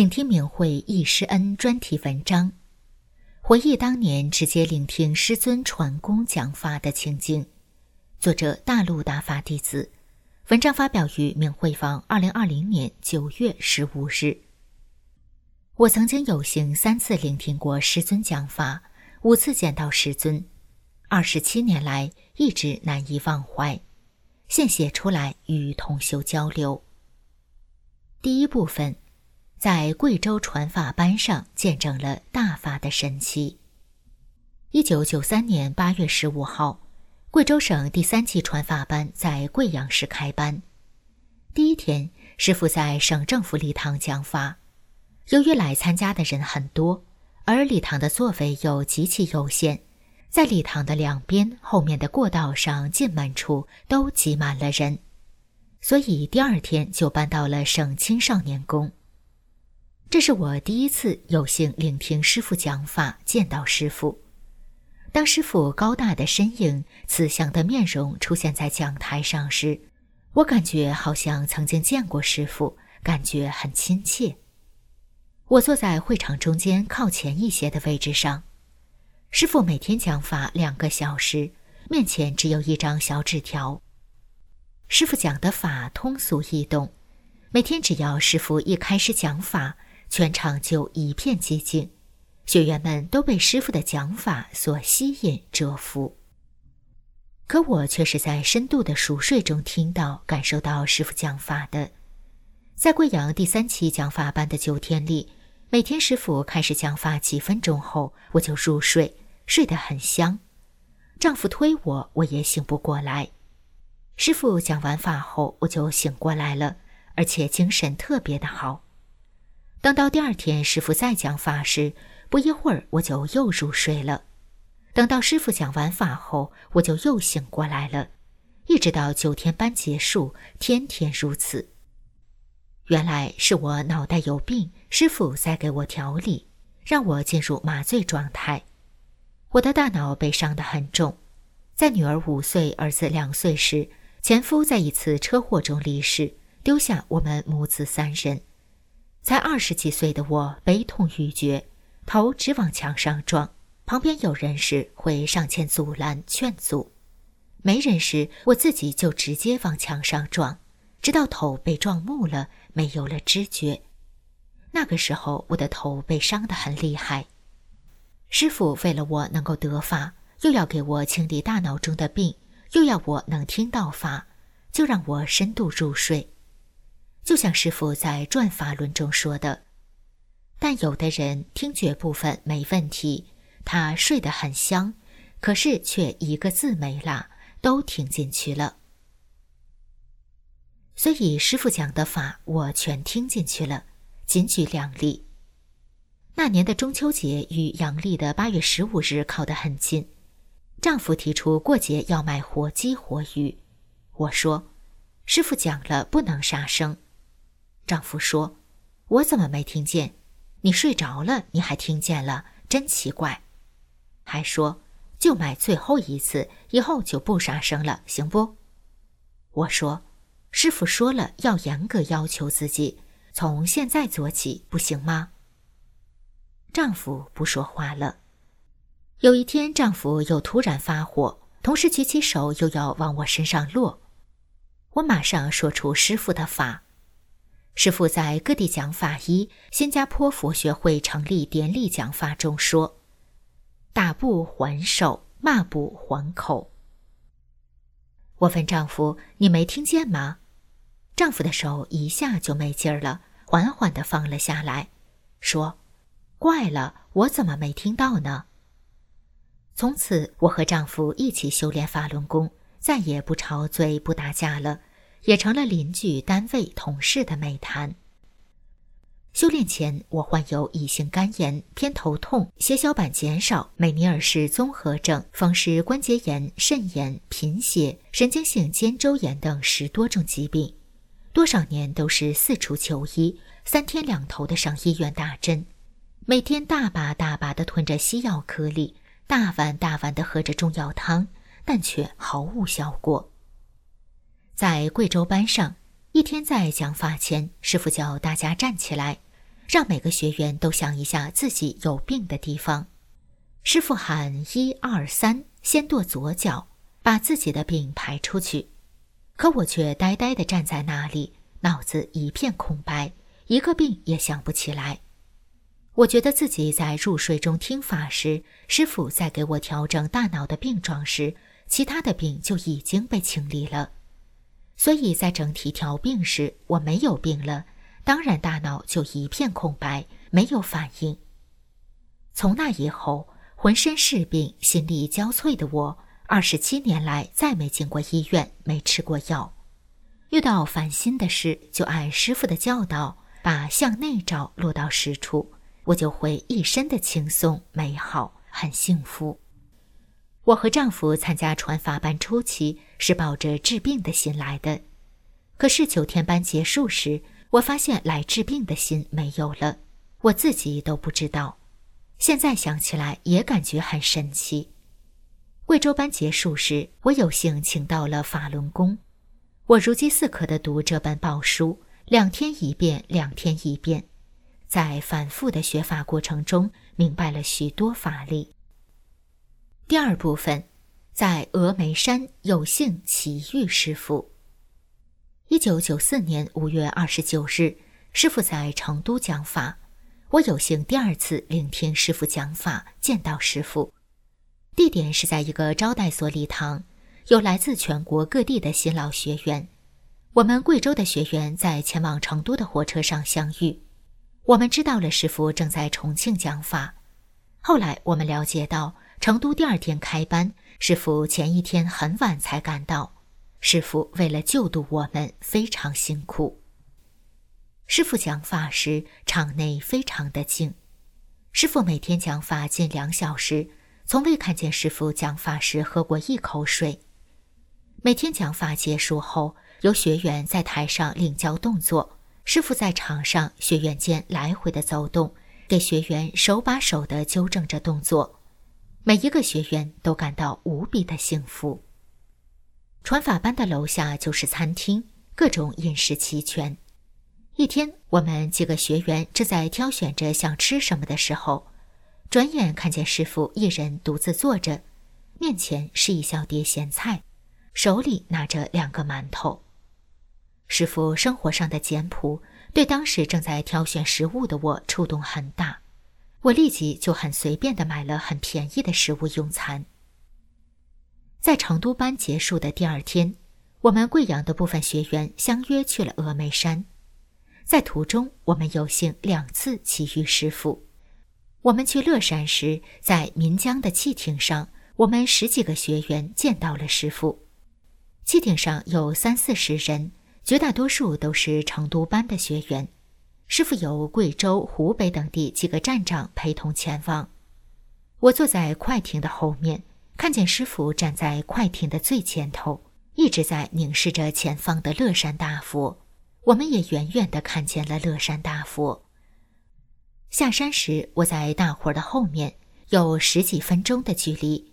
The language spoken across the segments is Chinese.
请听明慧忆师恩专题文章，回忆当年直接聆听师尊传功讲法的情景。作者：大陆大法弟子。文章发表于明慧坊，二零二零年九月十五日。我曾经有幸三次聆听过师尊讲法，五次见到师尊，二十七年来一直难以忘怀。现写出来与同修交流。第一部分。在贵州传法班上见证了大法的神奇。一九九三年八月十五号，贵州省第三期传法班在贵阳市开班。第一天，师傅在省政府礼堂讲法。由于来参加的人很多，而礼堂的座位又极其有限，在礼堂的两边、后面的过道上进门处都挤满了人，所以第二天就搬到了省青少年宫。这是我第一次有幸聆听师傅讲法，见到师傅。当师傅高大的身影、慈祥的面容出现在讲台上时，我感觉好像曾经见过师傅，感觉很亲切。我坐在会场中间靠前一些的位置上。师傅每天讲法两个小时，面前只有一张小纸条。师傅讲的法通俗易懂，每天只要师傅一开始讲法。全场就一片寂静，学员们都被师傅的讲法所吸引折服。可我却是在深度的熟睡中听到、感受到师傅讲法的。在贵阳第三期讲法班的九天里，每天师傅开始讲法几分钟后，我就入睡，睡得很香。丈夫推我，我也醒不过来。师傅讲完法后，我就醒过来了，而且精神特别的好。等到第二天师傅再讲法时，不一会儿我就又入睡了。等到师傅讲完法后，我就又醒过来了，一直到九天班结束，天天如此。原来是我脑袋有病，师傅在给我调理，让我进入麻醉状态。我的大脑被伤得很重，在女儿五岁、儿子两岁时，前夫在一次车祸中离世，丢下我们母子三人。才二十几岁的我悲痛欲绝，头直往墙上撞。旁边有人时会上前阻拦劝阻，没人时我自己就直接往墙上撞，直到头被撞木了，没有了知觉。那个时候我的头被伤得很厉害。师傅为了我能够得法，又要给我清理大脑中的病，又要我能听到法，就让我深度入睡。就像师傅在《转法轮》中说的，但有的人听觉部分没问题，他睡得很香，可是却一个字没落，都听进去了。所以师傅讲的法，我全听进去了，仅举两例。那年的中秋节与阳历的八月十五日靠得很近，丈夫提出过节要买活鸡活鱼，我说，师傅讲了不能杀生。丈夫说：“我怎么没听见？你睡着了，你还听见了，真奇怪。”还说：“就买最后一次，以后就不杀生了，行不？”我说：“师傅说了，要严格要求自己，从现在做起，不行吗？”丈夫不说话了。有一天，丈夫又突然发火，同时举起手又要往我身上落，我马上说出师傅的法。师父在各地讲法一新加坡佛学会成立典礼讲法中说：“打不还手，骂不还口。”我问丈夫：“你没听见吗？”丈夫的手一下就没劲儿了，缓缓地放了下来，说：“怪了，我怎么没听到呢？”从此，我和丈夫一起修炼法轮功，再也不吵嘴不打架了，也成了邻居、单位同事的美谈。修炼前，我患有乙型肝炎、偏头痛、血小板减少、美尼尔氏综合症、风湿关节炎、肾炎、贫血、神经性肩周炎等十多种疾病，多少年都是四处求医，三天两头的上医院打针，每天大把大把的吞着西药颗粒，大碗大碗的喝着中药汤，但却毫无效果。在贵州班上。一天在讲法前，师傅叫大家站起来，让每个学员都想一下自己有病的地方。师傅喊一二三，先跺左脚，把自己的病排出去。可我却呆呆地站在那里，脑子一片空白，一个病也想不起来。我觉得自己在入睡中听法时，师傅在给我调整大脑的病状时，其他的病就已经被清理了。所以在整体调病时，我没有病了，当然大脑就一片空白，没有反应。从那以后，浑身是病、心力交瘁的我，二十七年来再没进过医院，没吃过药。遇到烦心的事，就按师傅的教导，把向内照落到实处，我就会一身的轻松、美好，很幸福。我和丈夫参加传法班初期是抱着治病的心来的，可是九天班结束时，我发现来治病的心没有了，我自己都不知道。现在想起来也感觉很神奇。贵州班结束时，我有幸请到了法轮功，我如饥似渴地读这本宝书，两天一遍，两天一遍，在反复的学法过程中，明白了许多法理。第二部分，在峨眉山有幸奇遇师傅。一九九四年五月二十九日，师傅在成都讲法，我有幸第二次聆听师傅讲法，见到师傅。地点是在一个招待所礼堂，有来自全国各地的新老学员。我们贵州的学员在前往成都的火车上相遇，我们知道了师傅正在重庆讲法。后来我们了解到。成都第二天开班，师傅前一天很晚才赶到。师傅为了救度我们，非常辛苦。师傅讲法时，场内非常的静。师傅每天讲法近两小时，从未看见师傅讲法时喝过一口水。每天讲法结束后，由学员在台上领教动作，师傅在场上学员间来回的走动，给学员手把手的纠正着动作。每一个学员都感到无比的幸福。传法班的楼下就是餐厅，各种饮食齐全。一天，我们几个学员正在挑选着想吃什么的时候，转眼看见师傅一人独自坐着，面前是一小碟咸菜，手里拿着两个馒头。师傅生活上的简朴，对当时正在挑选食物的我触动很大。我立即就很随便的买了很便宜的食物用餐。在成都班结束的第二天，我们贵阳的部分学员相约去了峨眉山。在途中，我们有幸两次奇遇师傅。我们去乐山时，在岷江的汽艇上，我们十几个学员见到了师傅。汽艇上有三四十人，绝大多数都是成都班的学员。师傅由贵州、湖北等地几个站长陪同前往。我坐在快艇的后面，看见师傅站在快艇的最前头，一直在凝视着前方的乐山大佛。我们也远远地看见了乐山大佛。下山时，我在大伙儿的后面，有十几分钟的距离，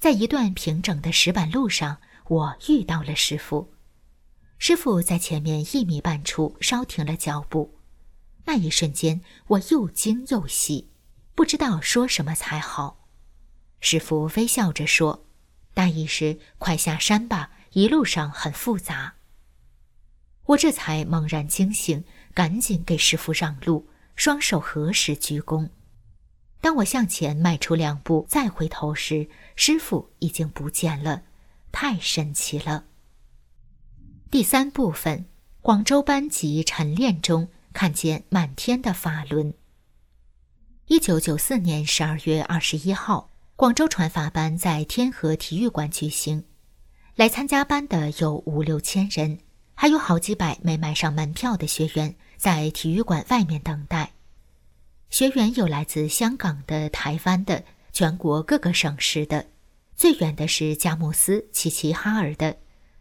在一段平整的石板路上，我遇到了师傅。师傅在前面一米半处稍停了脚步。那一瞬间，我又惊又喜，不知道说什么才好。师傅微笑着说：“大意是快下山吧，一路上很复杂。”我这才猛然惊醒，赶紧给师傅让路，双手合十鞠躬。当我向前迈出两步，再回头时，师傅已经不见了，太神奇了。第三部分，广州班级晨练中。看见满天的法轮。一九九四年十二月二十一号，广州传法班在天河体育馆举行。来参加班的有五六千人，还有好几百没买上门票的学员在体育馆外面等待。学员有来自香港的、台湾的，全国各个省市的，最远的是佳木斯、齐齐哈尔的，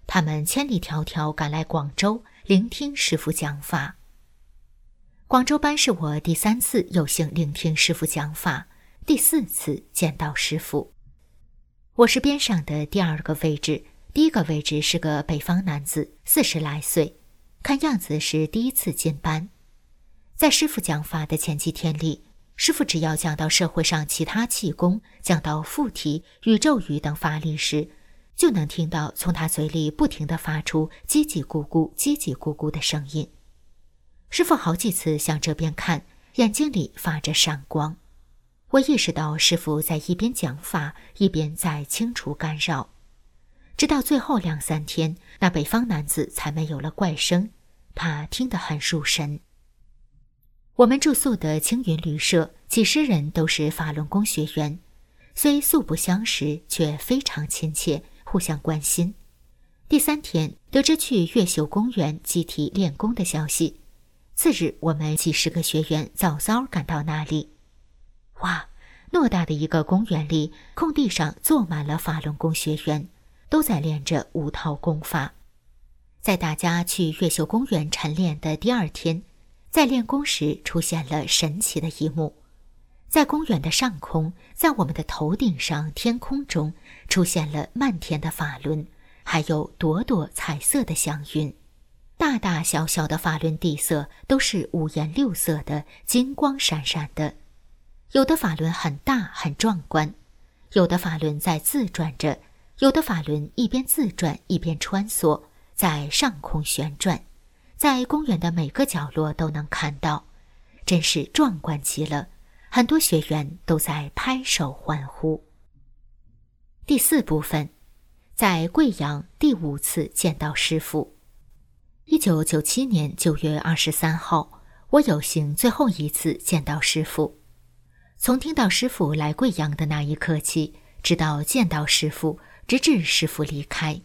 他们千里迢迢赶来广州聆听师傅讲法。广州班是我第三次有幸聆听师傅讲法，第四次见到师傅。我是边上的第二个位置，第一个位置是个北方男子，四十来岁，看样子是第一次进班。在师傅讲法的前几天里，师傅只要讲到社会上其他气功，讲到附体、宇宙语等法力时，就能听到从他嘴里不停地发出叽叽咕咕、叽叽咕咕的声音。师傅好几次向这边看，眼睛里发着闪光。我意识到师傅在一边讲法，一边在清除干扰。直到最后两三天，那北方男子才没有了怪声，他听得很入神。我们住宿的青云旅社，几十人都是法轮功学员，虽素不相识，却非常亲切，互相关心。第三天，得知去越秀公园集体练功的消息。次日，我们几十个学员早早赶到那里。哇，偌大的一个公园里，空地上坐满了法轮功学员，都在练着五套功法。在大家去越秀公园晨练的第二天，在练功时出现了神奇的一幕：在公园的上空，在我们的头顶上，天空中出现了漫天的法轮，还有朵朵彩色的祥云。大大小小的法轮地色都是五颜六色的，金光闪闪的。有的法轮很大很壮观，有的法轮在自转着，有的法轮一边自转一边穿梭在上空旋转，在公园的每个角落都能看到，真是壮观极了。很多学员都在拍手欢呼。第四部分，在贵阳第五次见到师傅。一九九七年九月二十三号，我有幸最后一次见到师傅。从听到师傅来贵阳的那一刻起，直到见到师傅，直至师傅离开，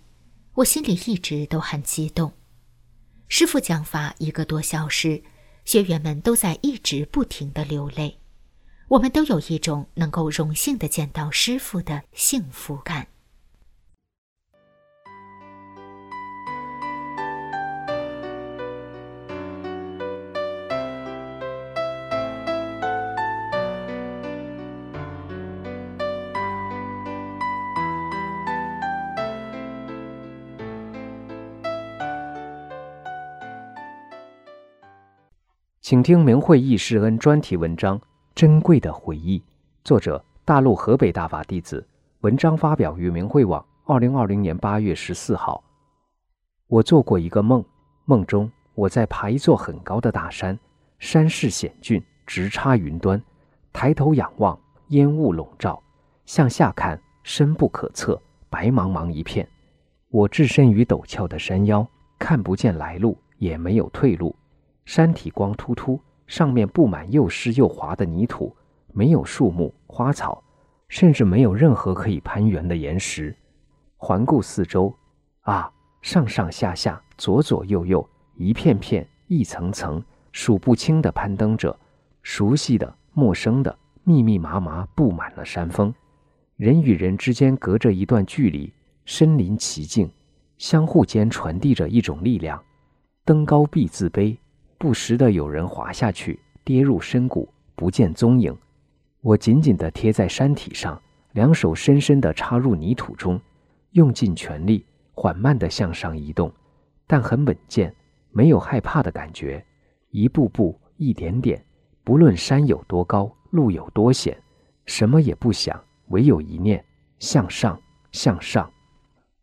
我心里一直都很激动。师傅讲法一个多小时，学员们都在一直不停的流泪，我们都有一种能够荣幸的见到师傅的幸福感。请听明慧易师恩专题文章《珍贵的回忆》，作者大陆河北大法弟子。文章发表于明慧网，二零二零年八月十四号。我做过一个梦，梦中我在爬一座很高的大山，山势险峻，直插云端。抬头仰望，烟雾笼罩；向下看，深不可测，白茫茫一片。我置身于陡峭的山腰，看不见来路，也没有退路。山体光秃秃，上面布满又湿又滑的泥土，没有树木花草，甚至没有任何可以攀援的岩石。环顾四周，啊，上上下下，左左右右，一片片，一层层，数不清的攀登者，熟悉的、陌生的，密密麻麻布满了山峰。人与人之间隔着一段距离，身临其境，相互间传递着一种力量。登高必自卑。不时的有人滑下去，跌入深谷，不见踪影。我紧紧地贴在山体上，两手深深地插入泥土中，用尽全力，缓慢地向上移动，但很稳健，没有害怕的感觉。一步步，一点点，不论山有多高，路有多险，什么也不想，唯有一念：向上，向上。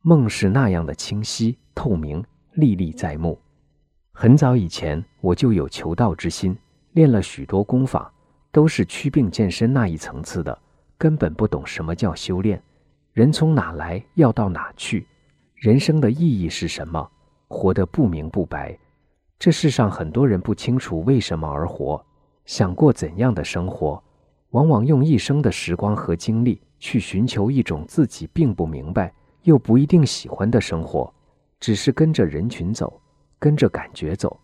梦是那样的清晰透明，历历在目。很早以前，我就有求道之心，练了许多功法，都是祛病健身那一层次的，根本不懂什么叫修炼。人从哪来，要到哪去？人生的意义是什么？活得不明不白。这世上很多人不清楚为什么而活，想过怎样的生活，往往用一生的时光和精力去寻求一种自己并不明白又不一定喜欢的生活，只是跟着人群走，跟着感觉走。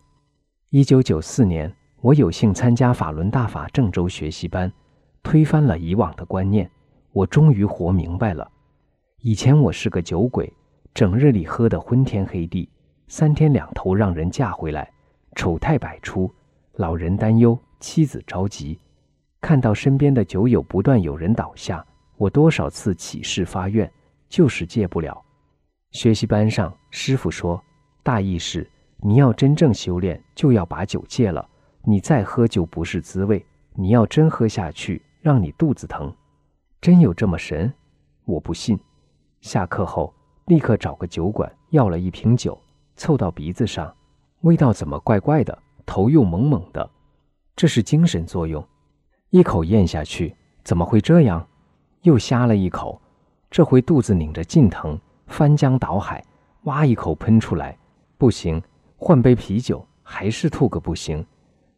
一九九四年，我有幸参加法轮大法郑州学习班，推翻了以往的观念。我终于活明白了，以前我是个酒鬼，整日里喝得昏天黑地，三天两头让人嫁回来，丑态百出，老人担忧，妻子着急。看到身边的酒友不断有人倒下，我多少次起誓发愿，就是戒不了。学习班上，师傅说，大意是你要真正修炼，就要把酒戒了，你再喝就不是滋味。你要真喝下去，让你肚子疼。真有这么神？我不信。下课后立刻找个酒馆要了一瓶酒，凑到鼻子上，味道怎么怪怪的？头又蒙蒙的，这是精神作用。一口咽下去，怎么会这样？又呷了一口，这回肚子拧着劲疼，翻江倒海，哇一口喷出来，不行，换杯啤酒，还是吐个不行。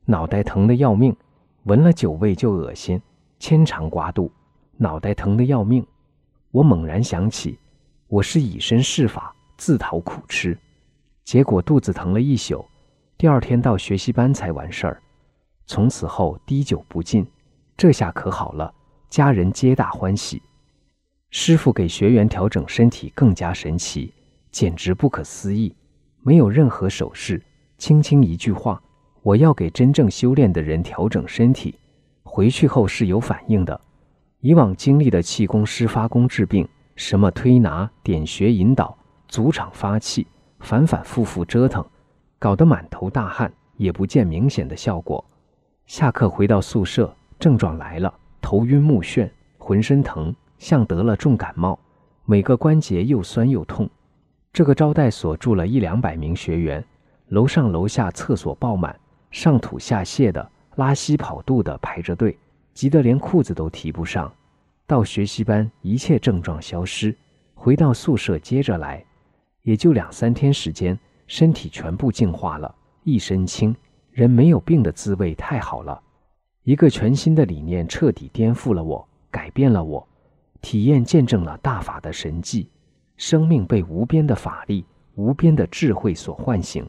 脑袋疼得要命，闻了酒味就恶心，牵肠挂肚。脑袋疼得要命，我猛然想起，我是以身试法，自讨苦吃，结果肚子疼了一宿，第二天到学习班才完事儿。从此后滴酒不进，这下可好了，家人皆大欢喜。师傅给学员调整身体更加神奇，简直不可思议，没有任何手势，轻轻一句话：“我要给真正修炼的人调整身体。”回去后是有反应的。以往经历的气功师发功治病，什么推拿、点穴、引导、足场发气，反反复复折腾，搞得满头大汗，也不见明显的效果。下课回到宿舍，症状来了：头晕目眩，浑身疼，像得了重感冒，每个关节又酸又痛。这个招待所住了一两百名学员，楼上楼下厕所爆满，上吐下泻的，拉稀跑肚的排着队。急得连裤子都提不上，到学习班一切症状消失，回到宿舍接着来，也就两三天时间，身体全部净化了，一身轻，人没有病的滋味太好了。一个全新的理念彻底颠覆了我，改变了我，体验见证了大法的神迹，生命被无边的法力、无边的智慧所唤醒。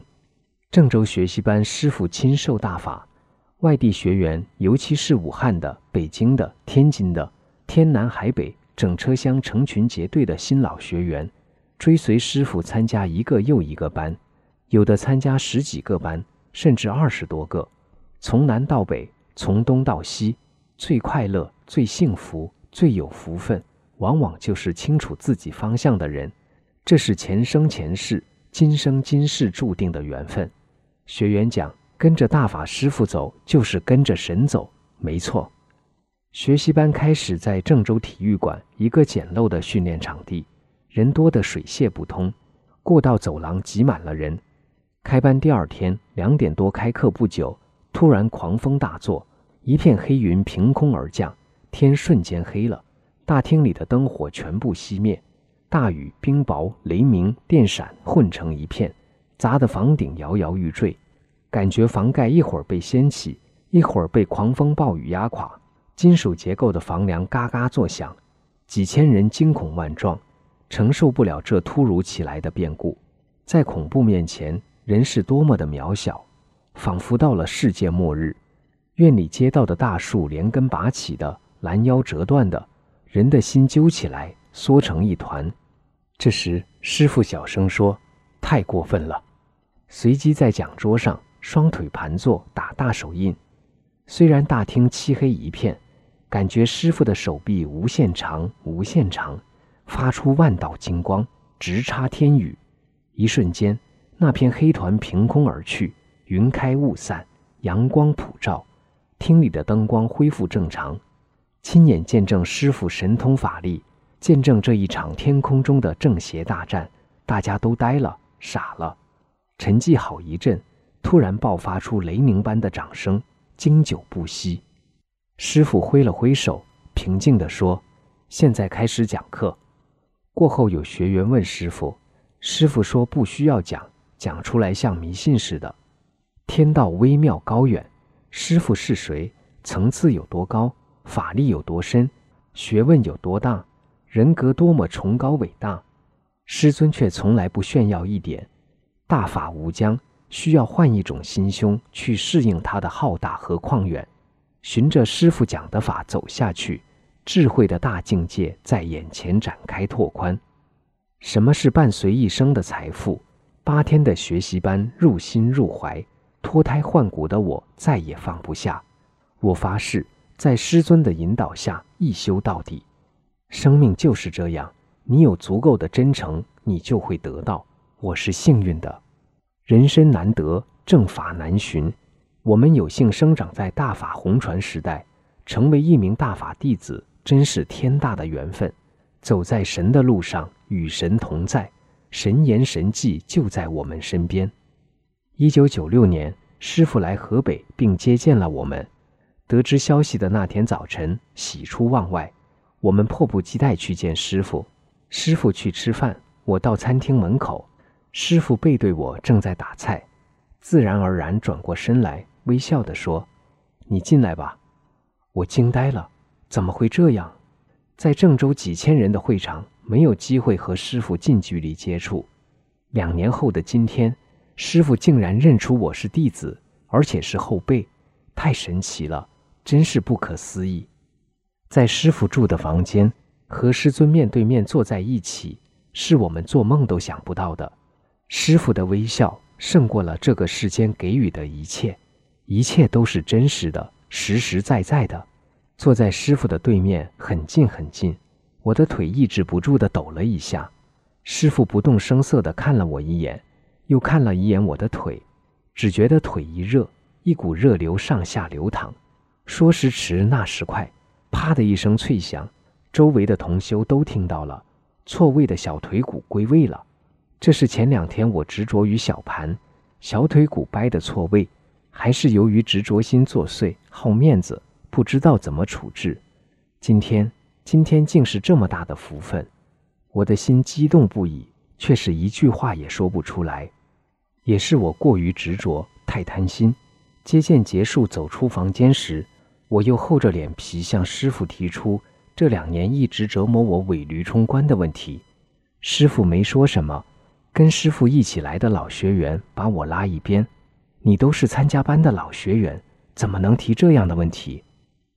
郑州学习班师傅亲授大法。外地学员，尤其是武汉的、北京的、天津的，天南海北，整车厢成群结队的新老学员，追随师傅参加一个又一个班，有的参加十几个班，甚至二十多个，从南到北，从东到西，最快乐、最幸福、最有福分，往往就是清楚自己方向的人，这是前生前世、今生今世注定的缘分。学员讲。跟着大法师傅走，就是跟着神走，没错。学习班开始在郑州体育馆一个简陋的训练场地，人多的水泄不通，过道走廊挤满了人。开班第二天两点多开课不久，突然狂风大作，一片黑云凭空而降，天瞬间黑了，大厅里的灯火全部熄灭，大雨、冰雹、雷鸣、电闪混成一片，砸得房顶摇摇欲坠。感觉房盖一会儿被掀起，一会儿被狂风暴雨压垮，金属结构的房梁嘎嘎作响，几千人惊恐万状，承受不了这突如其来的变故。在恐怖面前，人是多么的渺小，仿佛到了世界末日。院里街道的大树连根拔起的，拦腰折断的，人的心揪起来，缩成一团。这时，师傅小声说：“太过分了。”随即在讲桌上。双腿盘坐，打大手印。虽然大厅漆黑一片，感觉师傅的手臂无限长，无限长，发出万道金光，直插天宇。一瞬间，那片黑团凭空而去，云开雾散，阳光普照，厅里的灯光恢复正常。亲眼见证师傅神通法力，见证这一场天空中的正邪大战，大家都呆了，傻了，沉寂好一阵。突然爆发出雷鸣般的掌声，经久不息。师傅挥了挥手，平静地说：“现在开始讲课。”过后有学员问师傅，师傅说：“不需要讲，讲出来像迷信似的。”天道微妙高远，师傅是谁？层次有多高？法力有多深？学问有多大？人格多么崇高伟大？师尊却从来不炫耀一点。大法无疆，需要换一种心胸去适应它的浩大和旷远。循着师傅讲的法走下去，智慧的大境界在眼前展开拓宽。什么是伴随一生的财富？八天的学习班入心入怀，脱胎换骨的我再也放不下。我发誓，在师尊的引导下一修到底。生命就是这样，你有足够的真诚，你就会得到。我是幸运的，人生难得，正法难寻。我们有幸生长在大法红传时代，成为一名大法弟子，真是天大的缘分。走在神的路上，与神同在，神言神迹就在我们身边。一九九六年，师傅来河北并接见了我们。得知消息的那天早晨，喜出望外，我们迫不及待去见师傅。师傅去吃饭，我到餐厅门口。师傅背对我，正在打菜，自然而然转过身来，微笑地说：“你进来吧。”我惊呆了，怎么会这样？在郑州几千人的会场，没有机会和师傅近距离接触。两年后的今天，师傅竟然认出我是弟子，而且是后辈，太神奇了，真是不可思议。在师傅住的房间，和师尊面对面坐在一起，是我们做梦都想不到的。师傅的微笑胜过了这个世间给予的一切，一切都是真实的、实实在在的。坐在师傅的对面，很近很近，我的腿抑制不住地抖了一下。师傅不动声色地看了我一眼，又看了一眼我的腿，只觉得腿一热，一股热流上下流淌。说时迟，那时快，啪的一声脆响，周围的同修都听到了，错位的小腿骨归位了。这是前两天我执着于小盘，小腿骨掰的错位，还是由于执着心作祟，好面子，不知道怎么处置。今天，今天竟是这么大的福分，我的心激动不已，却是一句话也说不出来。也是我过于执着，太贪心。接见结束，走出房间时，我又厚着脸皮向师傅提出这两年一直折磨我尾驴冲关的问题。师傅没说什么。跟师傅一起来的老学员把我拉一边，你都是参加班的老学员，怎么能提这样的问题？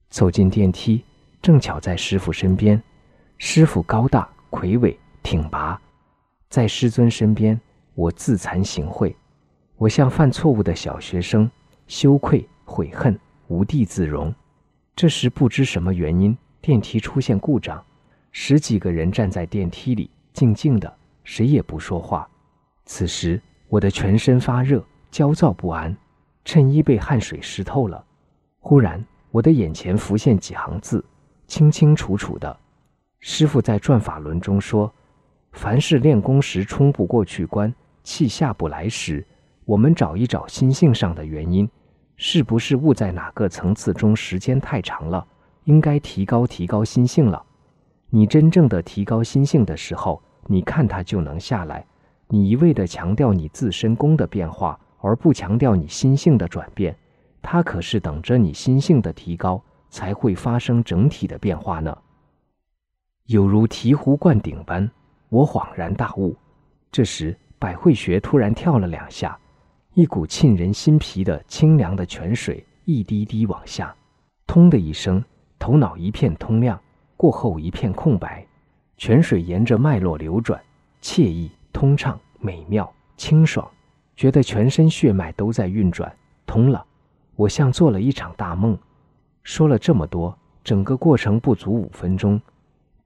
走进电梯，正巧在师傅身边。师傅高大魁伟挺拔，在师尊身边，我自惭形秽，我像犯错误的小学生，羞愧悔恨，无地自容。这时不知什么原因，电梯出现故障，十几个人站在电梯里，静静的，谁也不说话。此时，我的全身发热，焦躁不安，衬衣被汗水湿透了。忽然，我的眼前浮现几行字，清清楚楚的。师傅在转法轮中说：“凡是练功时冲不过去关，气下不来时，我们找一找心性上的原因，是不是悟在哪个层次中时间太长了？应该提高提高心性了。你真正的提高心性的时候，你看它就能下来。”你一味的强调你自身功的变化，而不强调你心性的转变，它可是等着你心性的提高才会发生整体的变化呢。有如醍醐灌顶般，我恍然大悟。这时，百会穴突然跳了两下，一股沁人心脾的清凉的泉水一滴滴往下，通的一声，头脑一片通亮，过后一片空白。泉水沿着脉络流转，惬意。通畅、美妙、清爽，觉得全身血脉都在运转，通了。我像做了一场大梦。说了这么多，整个过程不足五分钟。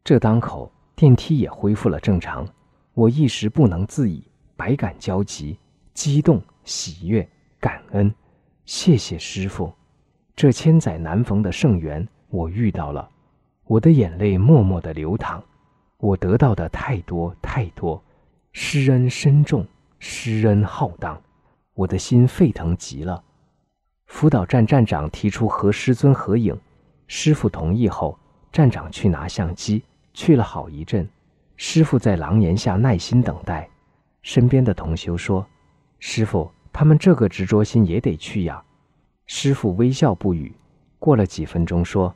这当口，电梯也恢复了正常。我一时不能自已，百感交集，激动、喜悦、感恩。谢谢师傅，这千载难逢的圣缘，我遇到了。我的眼泪默默的流淌。我得到的太多太多。施恩深重，施恩浩荡，我的心沸腾极了。辅导站站长提出和师尊合影，师傅同意后，站长去拿相机，去了好一阵。师傅在廊檐下耐心等待。身边的同修说：“师傅，他们这个执着心也得去呀。”师傅微笑不语。过了几分钟说：“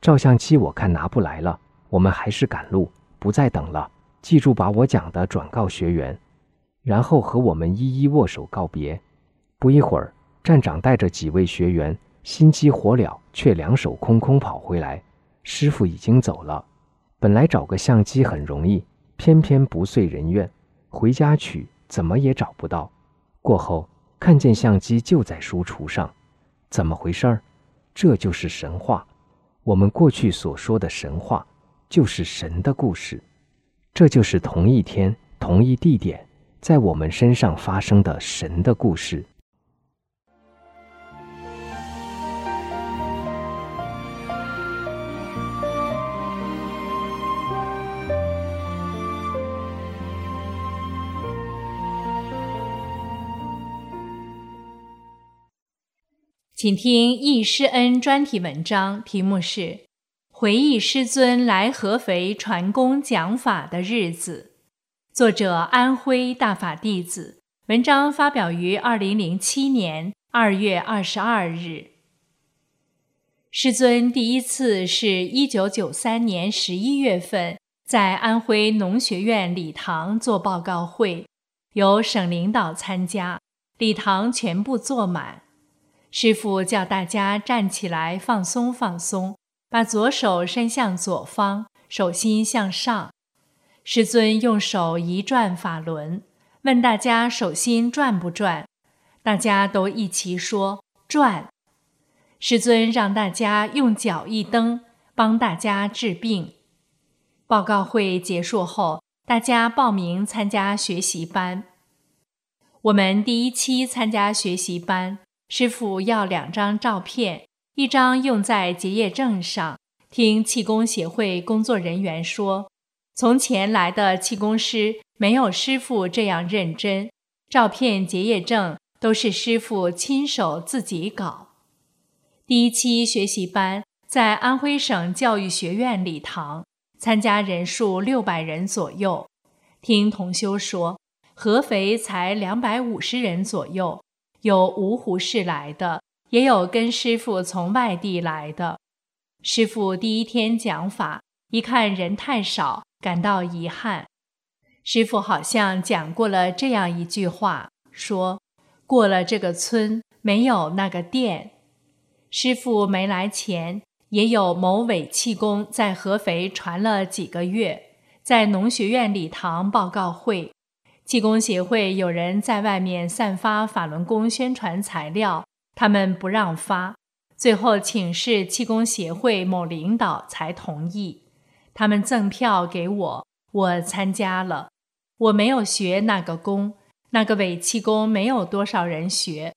照相机我看拿不来了，我们还是赶路，不再等了。”记住把我讲的转告学员，然后和我们一一握手告别。不一会儿，站长带着几位学员心急火燎，却两手空空跑回来。师傅已经走了。本来找个相机很容易，偏偏不遂人愿。回家取怎么也找不到。过后看见相机就在书橱上，怎么回事儿？这就是神话。我们过去所说的神话，就是神的故事。这就是同一天、同一地点，在我们身上发生的神的故事。请听易师恩专题文章，题目是《回忆师尊来合肥传功讲法的日子》，作者安徽大法弟子。文章发表于二零零七年二月二十二日。师尊第一次是一九九三年十一月份在安徽农学院礼堂做报告会，有省领导参加，礼堂全部坐满。师傅叫大家站起来，放松放松，把左手伸向左方，手心向上。师尊用手一转法轮，问大家手心转不转？大家都一齐说转。师尊让大家用脚一蹬，帮大家治病。报告会结束后，大家报名参加学习班。我们第一期参加学习班。师傅要两张照片，一张用在结业证上。听气功协会工作人员说，从前来的气功师没有师傅这样认真，照片、结业证都是师傅亲手自己搞。第一期学习班在安徽省教育学院礼堂，参加人数六百人左右。听同修说，合肥才两百五十人左右。有芜湖市来的，也有跟师傅从外地来的。师傅第一天讲法，一看人太少，感到遗憾。师傅好像讲过了这样一句话，说过了这个村没有那个店。师傅没来前，也有某伪气功在合肥传了几个月，在农学院礼堂报告会。气功协会有人在外面散发法轮功宣传材料，他们不让发，最后请示气功协会某领导才同意。他们赠票给我，我参加了。我没有学那个功，那个伪气功没有多少人学。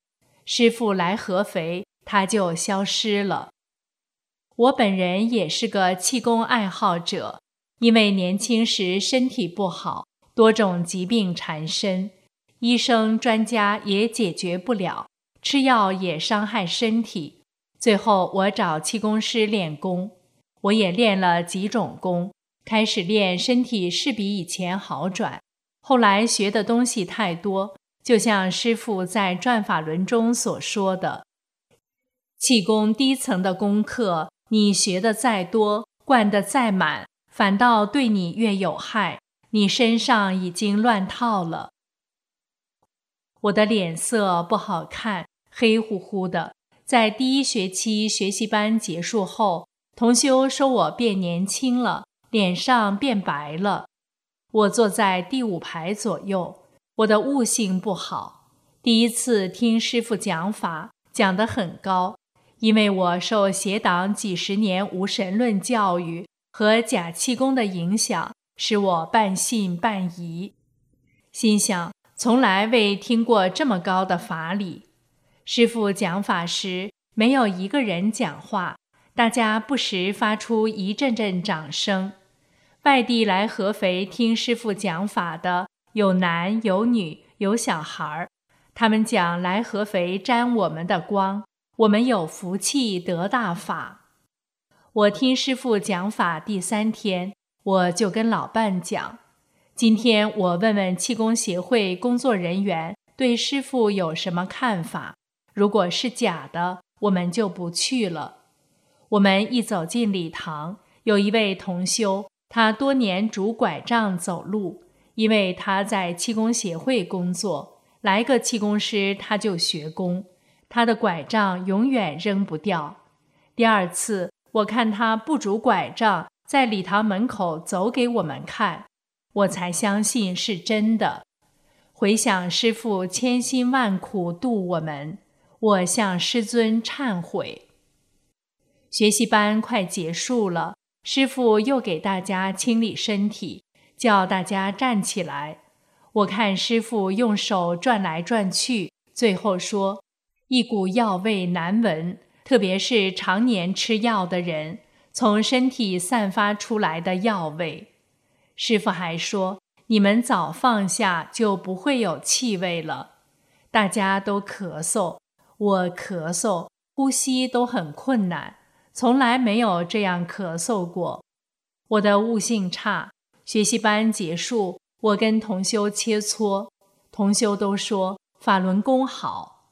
师傅来合肥，他就消失了。我本人也是个气功爱好者，因为年轻时身体不好。多种疾病缠身，医生专家也解决不了，吃药也伤害身体。最后我找气功师练功，我也练了几种功。开始练，身体是比以前好转。后来学的东西太多，就像师傅在转法轮中所说的，气功低层的功课，你学的再多，灌的再满，反倒对你越有害。你身上已经乱套了。我的脸色不好看，黑乎乎的。在第一学期学习班结束后，同修说我变年轻了，脸上变白了。我坐在第五排左右，我的悟性不好。第一次听师傅讲法，讲得很高，因为我受邪党几十年无神论教育和假气功的影响。使我半信半疑，心想从来未听过这么高的法理。师傅讲法时，没有一个人讲话，大家不时发出一阵阵掌声。外地来合肥听师傅讲法的，有男有女有小孩儿，他们讲来合肥沾我们的光，我们有福气得大法。我听师傅讲法第三天。我就跟老伴讲，今天我问问气功协会工作人员对师傅有什么看法。如果是假的，我们就不去了。我们一走进礼堂，有一位同修，他多年拄拐杖走路，因为他在气功协会工作，来个气功师他就学功，他的拐杖永远扔不掉。第二次我看他不拄拐杖，在礼堂门口走给我们看，我才相信是真的。回想师父千辛万苦度我们，我向师尊忏悔。学习班快结束了。师傅又给大家清理身体，叫大家站起来。我看师傅用手转来转去，最后说：“一股药味难闻，特别是常年吃药的人，从身体散发出来的药味。”师傅还说：“你们早放下，就不会有气味了。”大家都咳嗽，我咳嗽，呼吸都很困难。从来没有这样咳嗽过。我的悟性差。学习班结束，我跟同修切磋，同修都说法轮功好。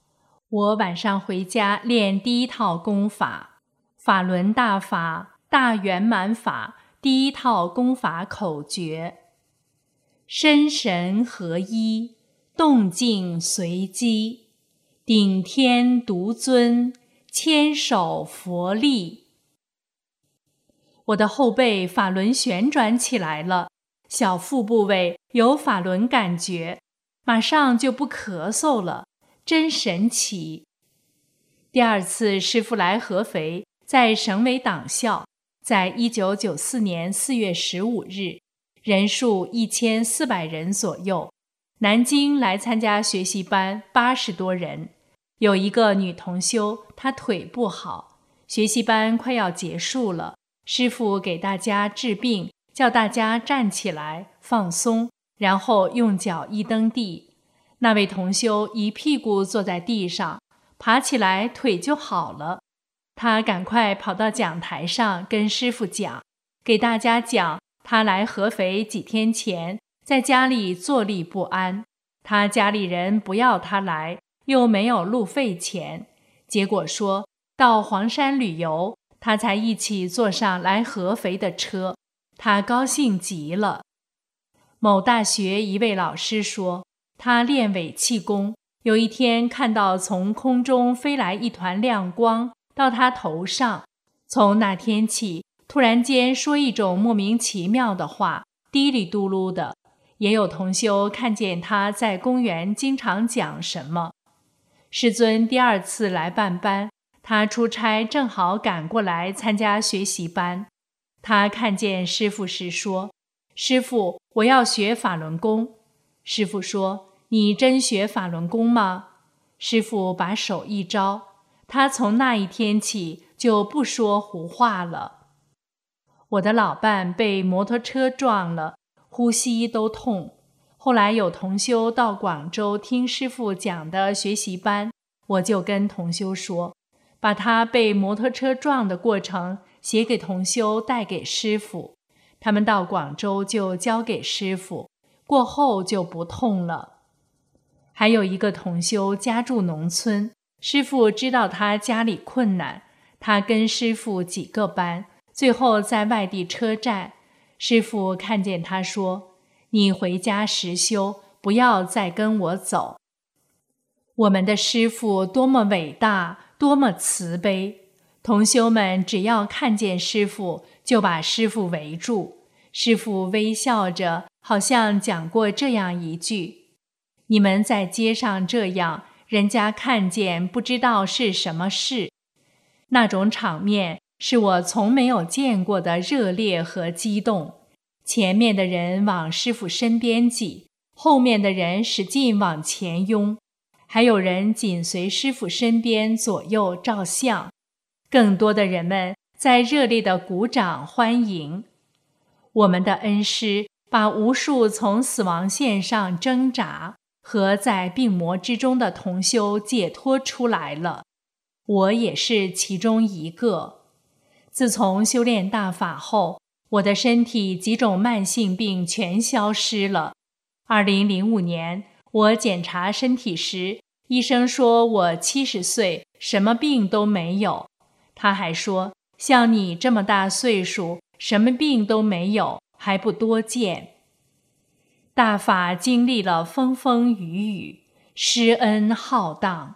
我晚上回家练第一套功法：法轮大法、大圆满法。第一套功法口诀：身神合一，动静随机，顶天独尊。千手佛力，我的后背法轮旋转起来了，小腹部位有法轮感觉，马上就不咳嗽了，真神奇。第二次师傅来合肥，在省委党校，在一九九四年四月十五日，人数一千四百人左右，南京来参加学习班八十多人。有一个女同修，她腿不好，学习班快要结束了，师傅给大家治病，叫大家站起来放松，然后用脚一蹬地。那位同修一屁股坐在地上，爬起来腿就好了。他赶快跑到讲台上跟师傅讲，给大家讲他来合肥几天前在家里坐立不安，他家里人不要他来。又没有路费钱，结果说到黄山旅游，他才一起坐上来合肥的车，他高兴极了。某大学一位老师说，他练尾气功，有一天看到从空中飞来一团亮光到他头上，从那天起，突然间说一种莫名其妙的话，嘀里嘟噜的。也有同修看见他在公园经常讲什么。师尊第二次来办班，他出差正好赶过来参加学习班。他看见师傅时说：“师傅，我要学法轮功。”师傅说：“你真学法轮功吗？”师傅把手一招，他从那一天起就不说胡话了。我的老伴被摩托车撞了，呼吸都痛。后来有同修到广州听师傅讲的学习班，我就跟同修说，把他被摩托车撞的过程写给同修带给师傅，他们到广州就交给师傅，过后就不痛了。还有一个同修家住农村，师傅知道他家里困难，他跟师傅几个班，最后在外地车站，师傅看见他说。你回家实修，不要再跟我走。我们的师傅多么伟大，多么慈悲！同修们只要看见师傅，就把师傅围住。师傅微笑着，好像讲过这样一句：“你们在街上这样，人家看见不知道是什么事。”那种场面是我从没有见过的热烈和激动。前面的人往师傅身边挤，后面的人使劲往前拥，还有人紧随师傅身边左右照相。更多的人们在热烈的鼓掌欢迎。我们的恩师把无数从死亡线上挣扎和在病魔之中的同修解脱出来了，我也是其中一个。自从修炼大法后。我的身体几种慢性病全消失了。二零零五年，我检查身体时，医生说我七十岁，什么病都没有。他还说，像你这么大岁数，什么病都没有，还不多见。大法经历了风风雨雨，师恩浩荡，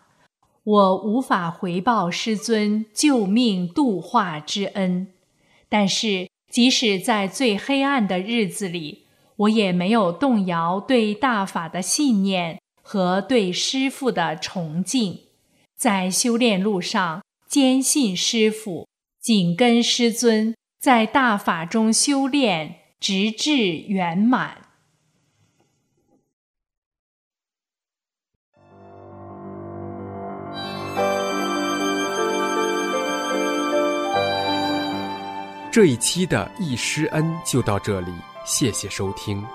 我无法回报师尊救命度化之恩。但是，即使在最黑暗的日子里，我也没有动摇对大法的信念和对师父的崇敬。在修炼路上，坚信师父，紧跟师尊，在大法中修炼，直至圆满。这一期的易师恩就到这里，谢谢收听。